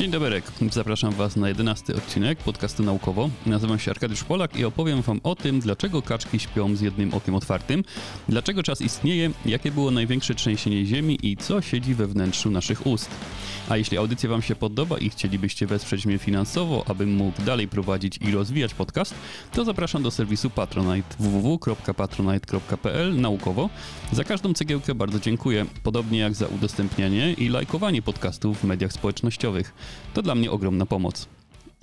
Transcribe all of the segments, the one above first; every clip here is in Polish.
Dzień dobry, zapraszam Was na jedenasty odcinek podcastu Naukowo. Nazywam się Arkadiusz Polak i opowiem Wam o tym, dlaczego kaczki śpią z jednym okiem otwartym, dlaczego czas istnieje, jakie było największe trzęsienie Ziemi i co siedzi we wnętrzu naszych ust. A jeśli audycja Wam się podoba i chcielibyście wesprzeć mnie finansowo, abym mógł dalej prowadzić i rozwijać podcast, to zapraszam do serwisu Patronite www.patronite.pl naukowo. Za każdą cegiełkę bardzo dziękuję, podobnie jak za udostępnianie i lajkowanie podcastów w mediach społecznościowych. To dla mnie ogromna pomoc.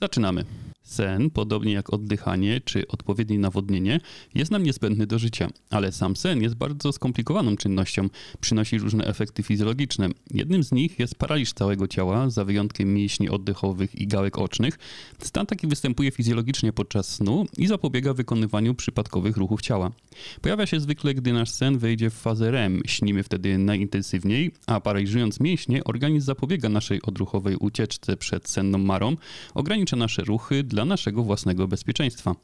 Zaczynamy. Sen, podobnie jak oddychanie czy odpowiednie nawodnienie, jest nam niezbędny do życia, ale sam sen jest bardzo skomplikowaną czynnością, przynosi różne efekty fizjologiczne. Jednym z nich jest paraliż całego ciała, za wyjątkiem mięśni oddechowych i gałek ocznych. Stan taki występuje fizjologicznie podczas snu i zapobiega wykonywaniu przypadkowych ruchów ciała. Pojawia się zwykle, gdy nasz sen wejdzie w fazę REM, śnimy wtedy najintensywniej, a paraliżując mięśnie, organizm zapobiega naszej odruchowej ucieczce przed senną marą, ogranicza nasze ruchy, dla naszego własnego bezpieczeństwa.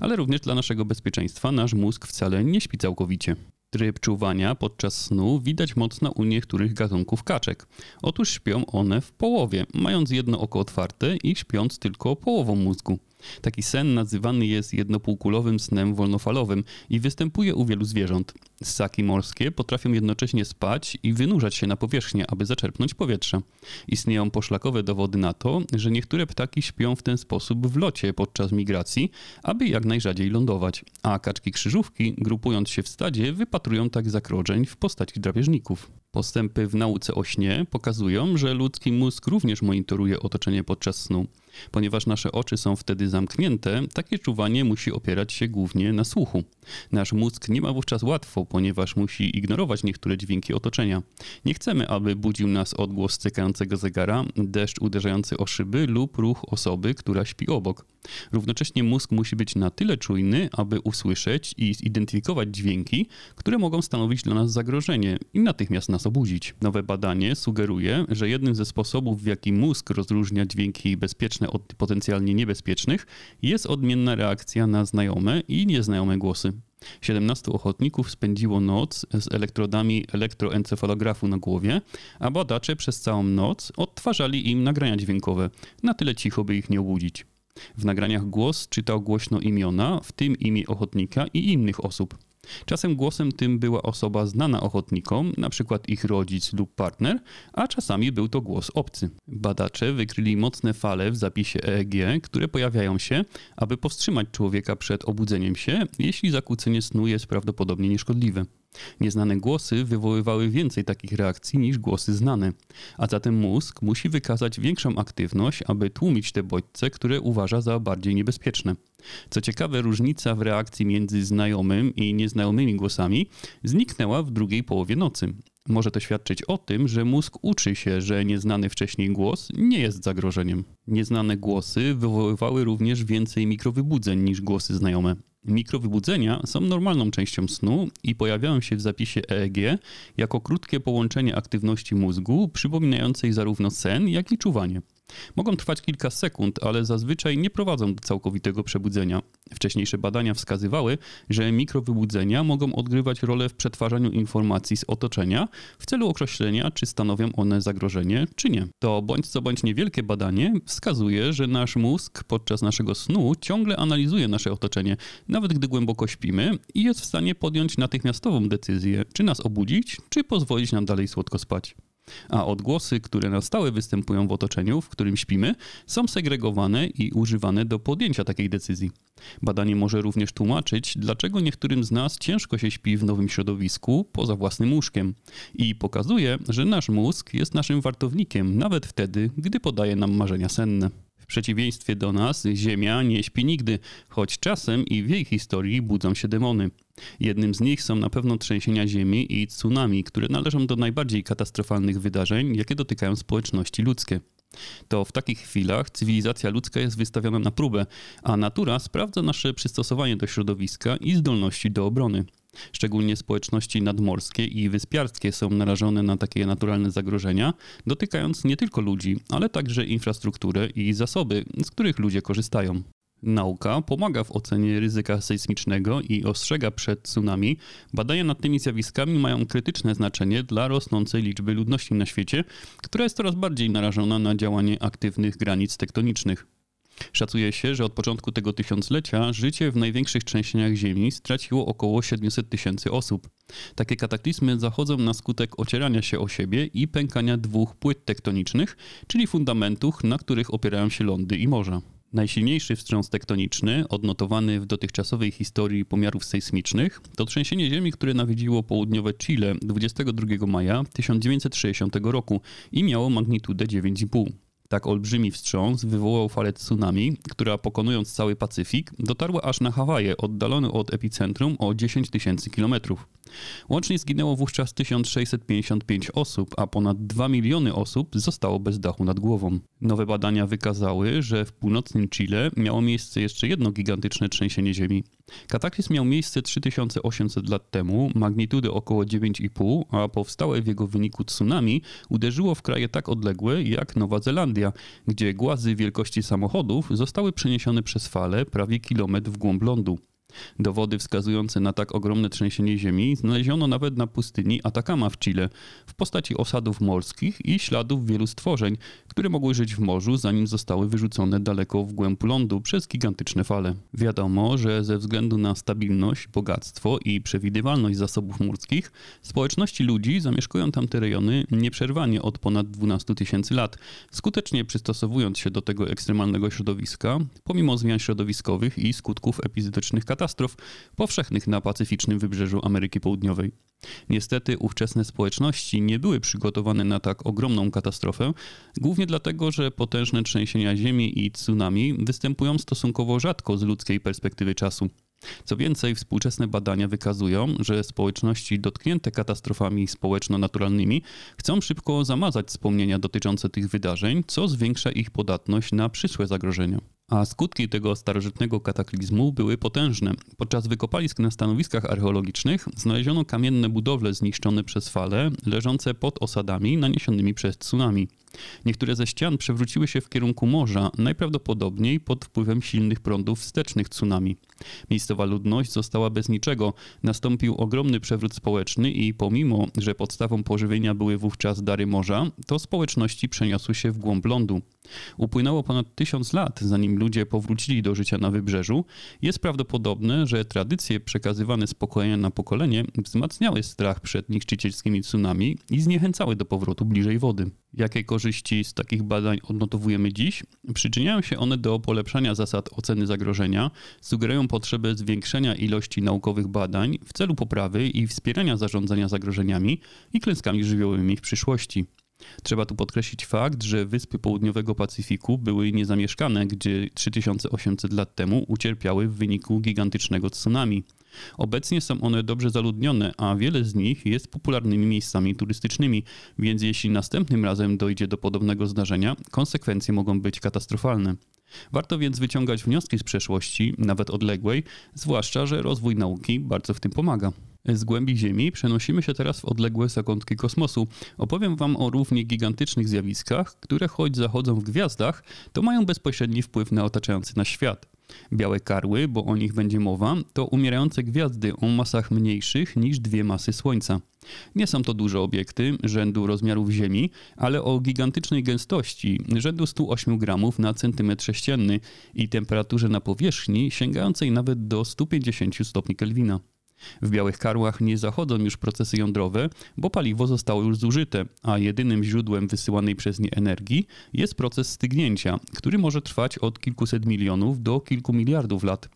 Ale również dla naszego bezpieczeństwa nasz mózg wcale nie śpi całkowicie. Tryb czuwania podczas snu widać mocno u niektórych gatunków kaczek. Otóż śpią one w połowie, mając jedno oko otwarte i śpiąc tylko połową mózgu. Taki sen nazywany jest jednopółkulowym snem wolnofalowym i występuje u wielu zwierząt. Ssaki morskie potrafią jednocześnie spać i wynurzać się na powierzchnię, aby zaczerpnąć powietrze. Istnieją poszlakowe dowody na to, że niektóre ptaki śpią w ten sposób w locie podczas migracji, aby jak najrzadziej lądować, a kaczki krzyżówki, grupując się w stadzie, wypatrują tak zakroczeń w postaci drapieżników. Postępy w nauce o śnie pokazują, że ludzki mózg również monitoruje otoczenie podczas snu. Ponieważ nasze oczy są wtedy zamknięte, takie czuwanie musi opierać się głównie na słuchu. Nasz mózg nie ma wówczas łatwo, ponieważ musi ignorować niektóre dźwięki otoczenia. Nie chcemy, aby budził nas odgłos cykającego zegara, deszcz uderzający o szyby lub ruch osoby, która śpi obok. Równocześnie mózg musi być na tyle czujny, aby usłyszeć i zidentyfikować dźwięki, które mogą stanowić dla nas zagrożenie i natychmiast nas obudzić. Nowe badanie sugeruje, że jednym ze sposobów, w jaki mózg rozróżnia dźwięki bezpieczne od potencjalnie niebezpiecznych, jest odmienna reakcja na znajome i nieznajome głosy. 17 ochotników spędziło noc z elektrodami elektroencefalografu na głowie, a badacze przez całą noc odtwarzali im nagrania dźwiękowe, na tyle cicho, by ich nie obudzić. W nagraniach głos czytał głośno imiona, w tym imię ochotnika i innych osób. Czasem głosem tym była osoba znana ochotnikom, przykład ich rodzic lub partner, a czasami był to głos obcy. Badacze wykryli mocne fale w zapisie EEG, które pojawiają się, aby powstrzymać człowieka przed obudzeniem się, jeśli zakłócenie snu jest prawdopodobnie nieszkodliwe. Nieznane głosy wywoływały więcej takich reakcji niż głosy znane, a zatem mózg musi wykazać większą aktywność, aby tłumić te bodźce, które uważa za bardziej niebezpieczne. Co ciekawe, różnica w reakcji między znajomym i nieznajomymi głosami zniknęła w drugiej połowie nocy. Może to świadczyć o tym, że mózg uczy się, że nieznany wcześniej głos nie jest zagrożeniem. Nieznane głosy wywoływały również więcej mikrowybudzeń niż głosy znajome. Mikrowybudzenia są normalną częścią snu i pojawiają się w zapisie EEG jako krótkie połączenie aktywności mózgu, przypominającej zarówno sen, jak i czuwanie. Mogą trwać kilka sekund, ale zazwyczaj nie prowadzą do całkowitego przebudzenia. Wcześniejsze badania wskazywały, że mikrowybudzenia mogą odgrywać rolę w przetwarzaniu informacji z otoczenia w celu określenia, czy stanowią one zagrożenie, czy nie. To bądź co bądź niewielkie badanie wskazuje, że nasz mózg podczas naszego snu ciągle analizuje nasze otoczenie, nawet gdy głęboko śpimy i jest w stanie podjąć natychmiastową decyzję, czy nas obudzić, czy pozwolić nam dalej słodko spać a odgłosy, które na stałe występują w otoczeniu, w którym śpimy, są segregowane i używane do podjęcia takiej decyzji. Badanie może również tłumaczyć, dlaczego niektórym z nas ciężko się śpi w nowym środowisku poza własnym łóżkiem i pokazuje, że nasz mózg jest naszym wartownikiem nawet wtedy, gdy podaje nam marzenia senne. Przeciwieństwie do nas, Ziemia nie śpi nigdy, choć czasem i w jej historii budzą się demony. Jednym z nich są na pewno trzęsienia ziemi i tsunami, które należą do najbardziej katastrofalnych wydarzeń, jakie dotykają społeczności ludzkie. To w takich chwilach cywilizacja ludzka jest wystawiona na próbę, a natura sprawdza nasze przystosowanie do środowiska i zdolności do obrony. Szczególnie społeczności nadmorskie i wyspiarskie są narażone na takie naturalne zagrożenia, dotykając nie tylko ludzi, ale także infrastrukturę i zasoby, z których ludzie korzystają. Nauka pomaga w ocenie ryzyka sejsmicznego i ostrzega przed tsunami. Badania nad tymi zjawiskami mają krytyczne znaczenie dla rosnącej liczby ludności na świecie, która jest coraz bardziej narażona na działanie aktywnych granic tektonicznych. Szacuje się, że od początku tego tysiąclecia życie w największych trzęsieniach Ziemi straciło około 700 tysięcy osób. Takie kataklizmy zachodzą na skutek ocierania się o siebie i pękania dwóch płyt tektonicznych, czyli fundamentów, na których opierają się lądy i morza. Najsilniejszy wstrząs tektoniczny, odnotowany w dotychczasowej historii pomiarów sejsmicznych, to trzęsienie ziemi, które nawiedziło południowe Chile 22 maja 1960 roku i miało magnitudę 9,5. Tak olbrzymi wstrząs wywołał falę tsunami, która pokonując cały Pacyfik, dotarła aż na Hawaje, oddalone od epicentrum o 10 tysięcy kilometrów. Łącznie zginęło wówczas 1655 osób, a ponad 2 miliony osób zostało bez dachu nad głową. Nowe badania wykazały, że w północnym Chile miało miejsce jeszcze jedno gigantyczne trzęsienie ziemi. Kataklizm miał miejsce 3800 lat temu, magnitudy około 9,5, a powstałe w jego wyniku tsunami uderzyło w kraje tak odległe jak Nowa Zelandia, gdzie głazy wielkości samochodów zostały przeniesione przez fale prawie kilometr w głąb lądu. Dowody wskazujące na tak ogromne trzęsienie ziemi znaleziono nawet na pustyni Atacama w Chile w postaci osadów morskich i śladów wielu stworzeń, które mogły żyć w morzu, zanim zostały wyrzucone daleko w głęb lądu przez gigantyczne fale. Wiadomo, że ze względu na stabilność, bogactwo i przewidywalność zasobów morskich, społeczności ludzi zamieszkują tamte rejony nieprzerwanie od ponad 12 tysięcy lat, skutecznie przystosowując się do tego ekstremalnego środowiska, pomimo zmian środowiskowych i skutków epizodycznych katastrof powszechnych na pacyficznym wybrzeżu Ameryki Południowej. Niestety ówczesne społeczności nie były przygotowane na tak ogromną katastrofę, głównie dlatego, że potężne trzęsienia ziemi i tsunami występują stosunkowo rzadko z ludzkiej perspektywy czasu. Co więcej, współczesne badania wykazują, że społeczności dotknięte katastrofami społeczno-naturalnymi chcą szybko zamazać wspomnienia dotyczące tych wydarzeń, co zwiększa ich podatność na przyszłe zagrożenia. A skutki tego starożytnego kataklizmu były potężne. Podczas wykopalisk na stanowiskach archeologicznych znaleziono kamienne budowle zniszczone przez fale, leżące pod osadami naniesionymi przez tsunami. Niektóre ze ścian przewróciły się w kierunku morza, najprawdopodobniej pod wpływem silnych prądów wstecznych tsunami. Miejscowa ludność została bez niczego. Nastąpił ogromny przewrót społeczny i pomimo, że podstawą pożywienia były wówczas dary morza, to społeczności przeniosły się w głąb lądu. Upłynęło ponad tysiąc lat, zanim ludzie powrócili do życia na wybrzeżu. Jest prawdopodobne, że tradycje przekazywane z pokolenia na pokolenie wzmacniały strach przed niszczycielskimi tsunami i zniechęcały do powrotu bliżej wody. Jakie korzyści z takich badań odnotowujemy dziś? Przyczyniają się one do polepszania zasad oceny zagrożenia, sugerują potrzebę zwiększenia ilości naukowych badań w celu poprawy i wspierania zarządzania zagrożeniami i klęskami żywiołowymi w przyszłości. Trzeba tu podkreślić fakt, że wyspy południowego Pacyfiku były niezamieszkane, gdzie 3800 lat temu ucierpiały w wyniku gigantycznego tsunami. Obecnie są one dobrze zaludnione, a wiele z nich jest popularnymi miejscami turystycznymi, więc jeśli następnym razem dojdzie do podobnego zdarzenia, konsekwencje mogą być katastrofalne. Warto więc wyciągać wnioski z przeszłości, nawet odległej, zwłaszcza, że rozwój nauki bardzo w tym pomaga. Z głębi Ziemi przenosimy się teraz w odległe zakątki kosmosu. Opowiem Wam o równie gigantycznych zjawiskach, które choć zachodzą w gwiazdach, to mają bezpośredni wpływ na otaczający nas świat. Białe karły, bo o nich będzie mowa, to umierające gwiazdy o masach mniejszych niż dwie masy Słońca. Nie są to duże obiekty rzędu rozmiarów Ziemi, ale o gigantycznej gęstości rzędu 108 gramów na centymetr sześcienny i temperaturze na powierzchni sięgającej nawet do 150 stopni Kelwina. W białych karłach nie zachodzą już procesy jądrowe, bo paliwo zostało już zużyte, a jedynym źródłem wysyłanej przez nie energii jest proces stygnięcia, który może trwać od kilkuset milionów do kilku miliardów lat.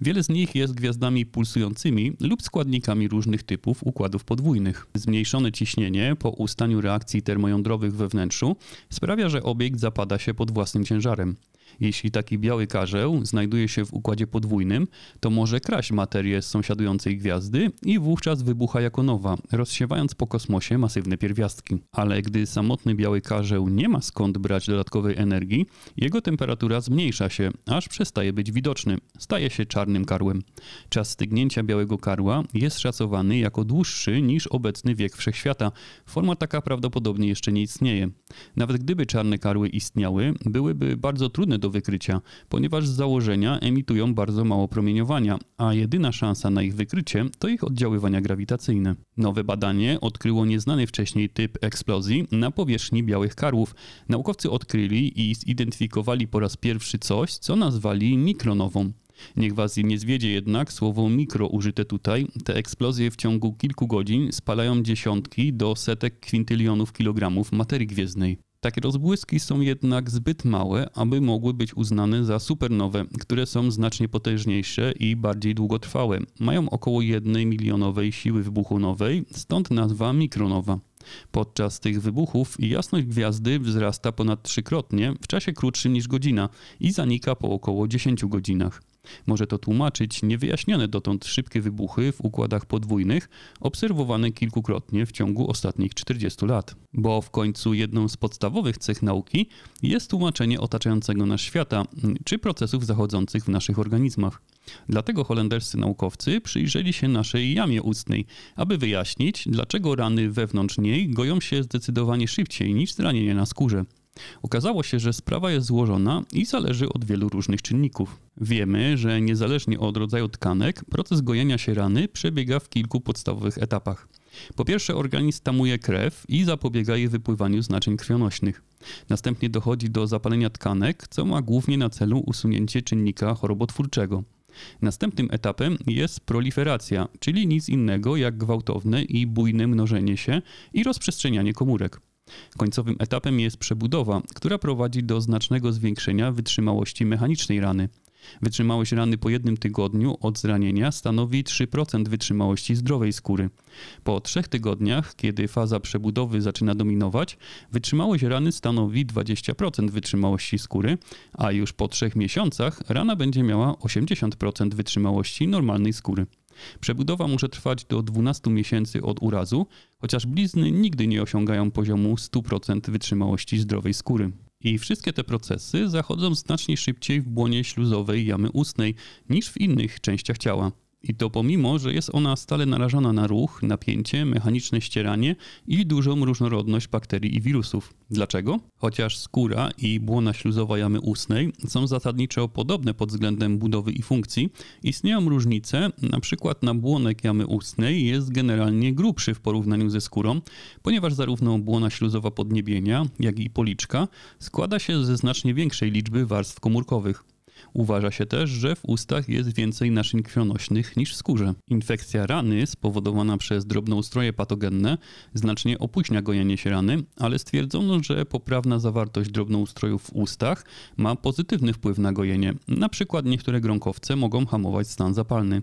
Wiele z nich jest gwiazdami pulsującymi lub składnikami różnych typów układów podwójnych. Zmniejszone ciśnienie po ustaniu reakcji termojądrowych we wnętrzu sprawia, że obiekt zapada się pod własnym ciężarem. Jeśli taki biały karzeł znajduje się w układzie podwójnym, to może kraść materię z sąsiadującej gwiazdy i wówczas wybucha jako nowa, rozsiewając po kosmosie masywne pierwiastki. Ale gdy samotny biały karzeł nie ma skąd brać dodatkowej energii, jego temperatura zmniejsza się, aż przestaje być widoczny, staje się czarnym karłem. Czas stygnięcia białego karła jest szacowany jako dłuższy niż obecny wiek wszechświata. Forma taka prawdopodobnie jeszcze nie istnieje. Nawet gdyby czarne karły istniały, byłyby bardzo trudne do wykrycia, ponieważ z założenia emitują bardzo mało promieniowania, a jedyna szansa na ich wykrycie to ich oddziaływania grawitacyjne. Nowe badanie odkryło nieznany wcześniej typ eksplozji na powierzchni białych karłów. Naukowcy odkryli i zidentyfikowali po raz pierwszy coś, co nazwali mikronową. Niech was nie zwiedzie jednak słowo mikro użyte tutaj. Te eksplozje w ciągu kilku godzin spalają dziesiątki do setek kwintylionów kilogramów materii gwiezdnej. Takie rozbłyski są jednak zbyt małe, aby mogły być uznane za supernowe, które są znacznie potężniejsze i bardziej długotrwałe. Mają około 1 milionowej siły wybuchowej, stąd nazwa mikronowa. Podczas tych wybuchów jasność gwiazdy wzrasta ponad trzykrotnie w czasie krótszym niż godzina i zanika po około 10 godzinach. Może to tłumaczyć niewyjaśnione dotąd szybkie wybuchy w układach podwójnych, obserwowane kilkukrotnie w ciągu ostatnich 40 lat. Bo w końcu jedną z podstawowych cech nauki jest tłumaczenie otaczającego nas świata, czy procesów zachodzących w naszych organizmach. Dlatego holenderscy naukowcy przyjrzeli się naszej jamie ustnej, aby wyjaśnić, dlaczego rany wewnątrz niej goją się zdecydowanie szybciej niż zranienia na skórze. Okazało się, że sprawa jest złożona i zależy od wielu różnych czynników. Wiemy, że niezależnie od rodzaju tkanek, proces gojenia się rany przebiega w kilku podstawowych etapach. Po pierwsze, organizm tamuje krew i zapobiega jej wypływaniu z naczyń krwionośnych. Następnie dochodzi do zapalenia tkanek, co ma głównie na celu usunięcie czynnika chorobotwórczego. Następnym etapem jest proliferacja, czyli nic innego jak gwałtowne i bujne mnożenie się i rozprzestrzenianie komórek. Końcowym etapem jest przebudowa, która prowadzi do znacznego zwiększenia wytrzymałości mechanicznej rany. Wytrzymałość rany po jednym tygodniu od zranienia stanowi 3% wytrzymałości zdrowej skóry. Po trzech tygodniach, kiedy faza przebudowy zaczyna dominować, wytrzymałość rany stanowi 20% wytrzymałości skóry, a już po trzech miesiącach rana będzie miała 80% wytrzymałości normalnej skóry. Przebudowa może trwać do 12 miesięcy od urazu, chociaż blizny nigdy nie osiągają poziomu 100% wytrzymałości zdrowej skóry. I wszystkie te procesy zachodzą znacznie szybciej w błonie śluzowej jamy ustnej niż w innych częściach ciała. I to pomimo, że jest ona stale narażona na ruch, napięcie, mechaniczne ścieranie i dużą różnorodność bakterii i wirusów. Dlaczego? Chociaż skóra i błona śluzowa jamy ustnej są zasadniczo podobne pod względem budowy i funkcji, istnieją różnice, na przykład nabłonek jamy ustnej jest generalnie grubszy w porównaniu ze skórą, ponieważ zarówno błona śluzowa podniebienia, jak i policzka składa się ze znacznie większej liczby warstw komórkowych. Uważa się też, że w ustach jest więcej naczyń krwionośnych niż w skórze. Infekcja rany spowodowana przez drobnoustroje patogenne znacznie opóźnia gojenie się rany, ale stwierdzono, że poprawna zawartość drobnoustrojów w ustach ma pozytywny wpływ na gojenie. Na przykład niektóre gronkowce mogą hamować stan zapalny.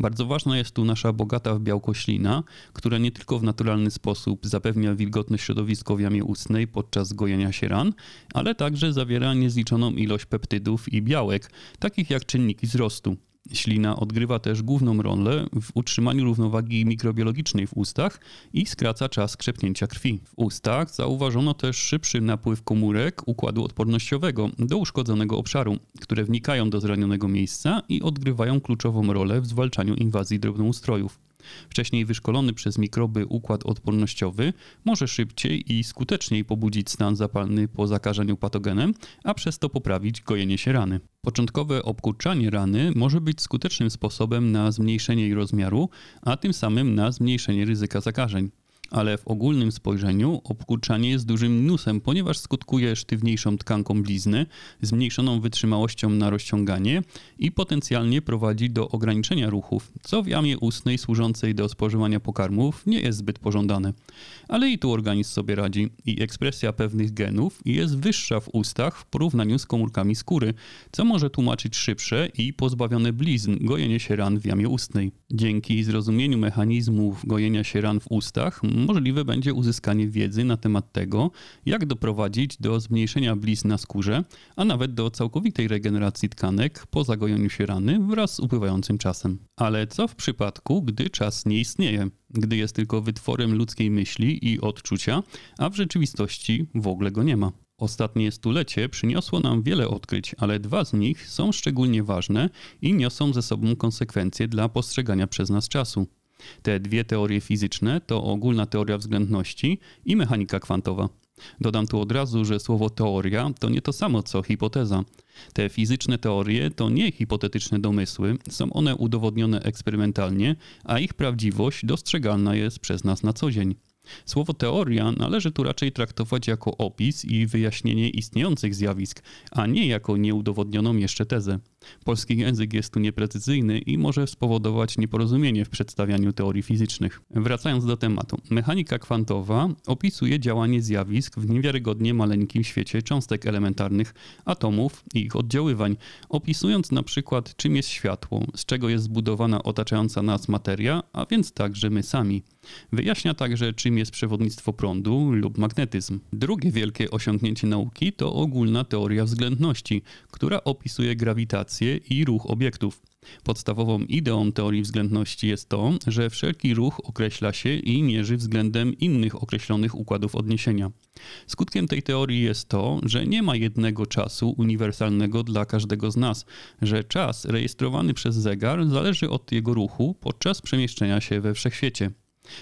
Bardzo ważna jest tu nasza bogata w białko ślina, która nie tylko w naturalny sposób zapewnia wilgotne środowisko w jamie ustnej podczas gojenia się ran, ale także zawiera niezliczoną ilość peptydów i białek, takich jak czynniki wzrostu. Ślina odgrywa też główną rolę w utrzymaniu równowagi mikrobiologicznej w ustach i skraca czas krzepnięcia krwi. W ustach zauważono też szybszy napływ komórek układu odpornościowego do uszkodzonego obszaru, które wnikają do zranionego miejsca i odgrywają kluczową rolę w zwalczaniu inwazji drobnoustrojów. Wcześniej wyszkolony przez mikroby układ odpornościowy może szybciej i skuteczniej pobudzić stan zapalny po zakażeniu patogenem, a przez to poprawić gojenie się rany. Początkowe obkurczanie rany może być skutecznym sposobem na zmniejszenie jej rozmiaru, a tym samym na zmniejszenie ryzyka zakażeń ale w ogólnym spojrzeniu obkurczanie jest dużym minusem, ponieważ skutkuje sztywniejszą tkanką blizny, zmniejszoną wytrzymałością na rozciąganie i potencjalnie prowadzi do ograniczenia ruchów, co w jamie ustnej służącej do spożywania pokarmów nie jest zbyt pożądane. Ale i tu organizm sobie radzi i ekspresja pewnych genów jest wyższa w ustach w porównaniu z komórkami skóry, co może tłumaczyć szybsze i pozbawione blizn gojenie się ran w jamie ustnej. Dzięki zrozumieniu mechanizmów gojenia się ran w ustach możliwe będzie uzyskanie wiedzy na temat tego, jak doprowadzić do zmniejszenia blizn na skórze, a nawet do całkowitej regeneracji tkanek po zagojeniu się rany wraz z upływającym czasem. Ale co w przypadku, gdy czas nie istnieje, gdy jest tylko wytworem ludzkiej myśli i odczucia, a w rzeczywistości w ogóle go nie ma? Ostatnie stulecie przyniosło nam wiele odkryć, ale dwa z nich są szczególnie ważne i niosą ze sobą konsekwencje dla postrzegania przez nas czasu. Te dwie teorie fizyczne to ogólna teoria względności i mechanika kwantowa. Dodam tu od razu, że słowo teoria to nie to samo co hipoteza. Te fizyczne teorie to nie hipotetyczne domysły, są one udowodnione eksperymentalnie, a ich prawdziwość dostrzegalna jest przez nas na co dzień. Słowo teoria należy tu raczej traktować jako opis i wyjaśnienie istniejących zjawisk, a nie jako nieudowodnioną jeszcze tezę. Polski język jest tu nieprecyzyjny i może spowodować nieporozumienie w przedstawianiu teorii fizycznych. Wracając do tematu. Mechanika kwantowa opisuje działanie zjawisk w niewiarygodnie maleńkim świecie cząstek elementarnych, atomów i ich oddziaływań, opisując na przykład czym jest światło, z czego jest zbudowana otaczająca nas materia, a więc także my sami. Wyjaśnia także czym jest przewodnictwo prądu lub magnetyzm. Drugie wielkie osiągnięcie nauki to ogólna teoria względności, która opisuje grawitację i ruch obiektów. Podstawową ideą teorii względności jest to, że wszelki ruch określa się i mierzy względem innych określonych układów odniesienia. Skutkiem tej teorii jest to, że nie ma jednego czasu uniwersalnego dla każdego z nas, że czas rejestrowany przez zegar zależy od jego ruchu podczas przemieszczenia się we wszechświecie.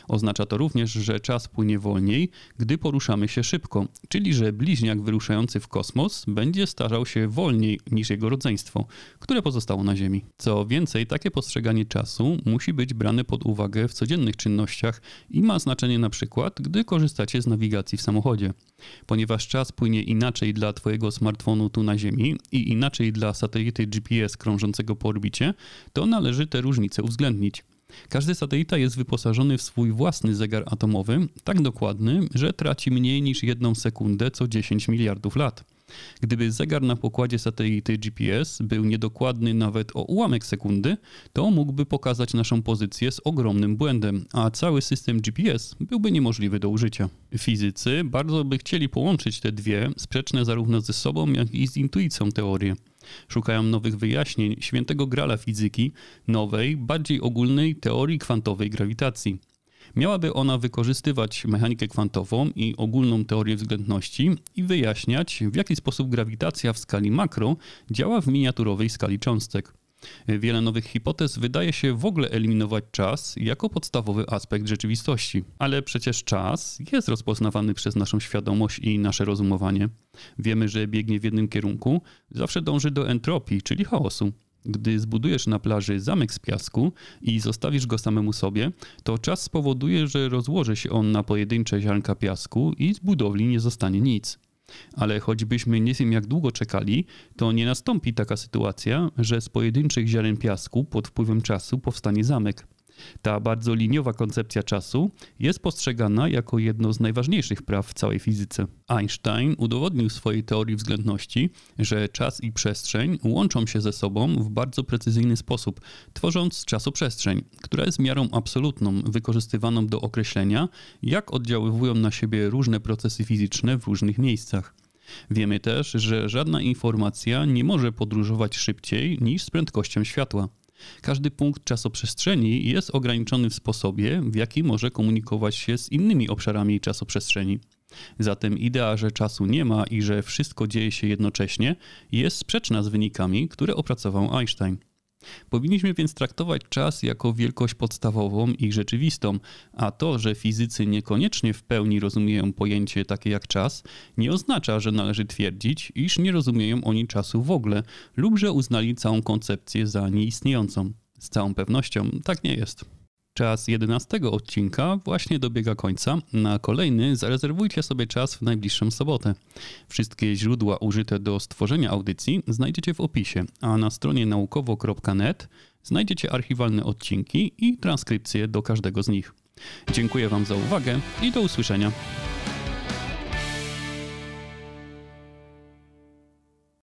Oznacza to również, że czas płynie wolniej, gdy poruszamy się szybko, czyli że bliźniak wyruszający w kosmos będzie starzał się wolniej niż jego rodzeństwo, które pozostało na Ziemi. Co więcej, takie postrzeganie czasu musi być brane pod uwagę w codziennych czynnościach i ma znaczenie na przykład, gdy korzystacie z nawigacji w samochodzie. Ponieważ czas płynie inaczej dla Twojego smartfonu tu na Ziemi i inaczej dla satelity GPS krążącego po orbicie, to należy te różnice uwzględnić. Każdy satelita jest wyposażony w swój własny zegar atomowy, tak dokładny, że traci mniej niż jedną sekundę co 10 miliardów lat. Gdyby zegar na pokładzie satelity GPS był niedokładny nawet o ułamek sekundy, to mógłby pokazać naszą pozycję z ogromnym błędem, a cały system GPS byłby niemożliwy do użycia. Fizycy bardzo by chcieli połączyć te dwie, sprzeczne zarówno ze sobą, jak i z intuicją teorie. Szukają nowych wyjaśnień świętego grala fizyki, nowej, bardziej ogólnej teorii kwantowej grawitacji. Miałaby ona wykorzystywać mechanikę kwantową i ogólną teorię względności i wyjaśniać, w jaki sposób grawitacja w skali makro działa w miniaturowej skali cząstek. Wiele nowych hipotez wydaje się w ogóle eliminować czas jako podstawowy aspekt rzeczywistości. Ale przecież czas jest rozpoznawany przez naszą świadomość i nasze rozumowanie. Wiemy, że biegnie w jednym kierunku, zawsze dąży do entropii, czyli chaosu. Gdy zbudujesz na plaży zamek z piasku i zostawisz go samemu sobie, to czas spowoduje, że rozłoży się on na pojedyncze ziarnka piasku i z budowli nie zostanie nic. Ale choćbyśmy nie wiem jak długo czekali, to nie nastąpi taka sytuacja, że z pojedynczych ziaren piasku pod wpływem czasu powstanie zamek. Ta bardzo liniowa koncepcja czasu jest postrzegana jako jedno z najważniejszych praw w całej fizyce. Einstein udowodnił swojej teorii względności, że czas i przestrzeń łączą się ze sobą w bardzo precyzyjny sposób, tworząc czasoprzestrzeń, która jest miarą absolutną, wykorzystywaną do określenia, jak oddziaływują na siebie różne procesy fizyczne w różnych miejscach. Wiemy też, że żadna informacja nie może podróżować szybciej niż z prędkością światła. Każdy punkt czasoprzestrzeni jest ograniczony w sposobie, w jaki może komunikować się z innymi obszarami czasoprzestrzeni. Zatem idea, że czasu nie ma i że wszystko dzieje się jednocześnie, jest sprzeczna z wynikami, które opracował Einstein. Powinniśmy więc traktować czas jako wielkość podstawową i rzeczywistą, a to, że fizycy niekoniecznie w pełni rozumieją pojęcie takie jak czas, nie oznacza, że należy twierdzić, iż nie rozumieją oni czasu w ogóle lub że uznali całą koncepcję za nieistniejącą. Z całą pewnością tak nie jest. Czas 11 odcinka właśnie dobiega końca. Na kolejny zarezerwujcie sobie czas w najbliższą sobotę. Wszystkie źródła użyte do stworzenia audycji znajdziecie w opisie, a na stronie naukowo.net znajdziecie archiwalne odcinki i transkrypcje do każdego z nich. Dziękuję Wam za uwagę i do usłyszenia.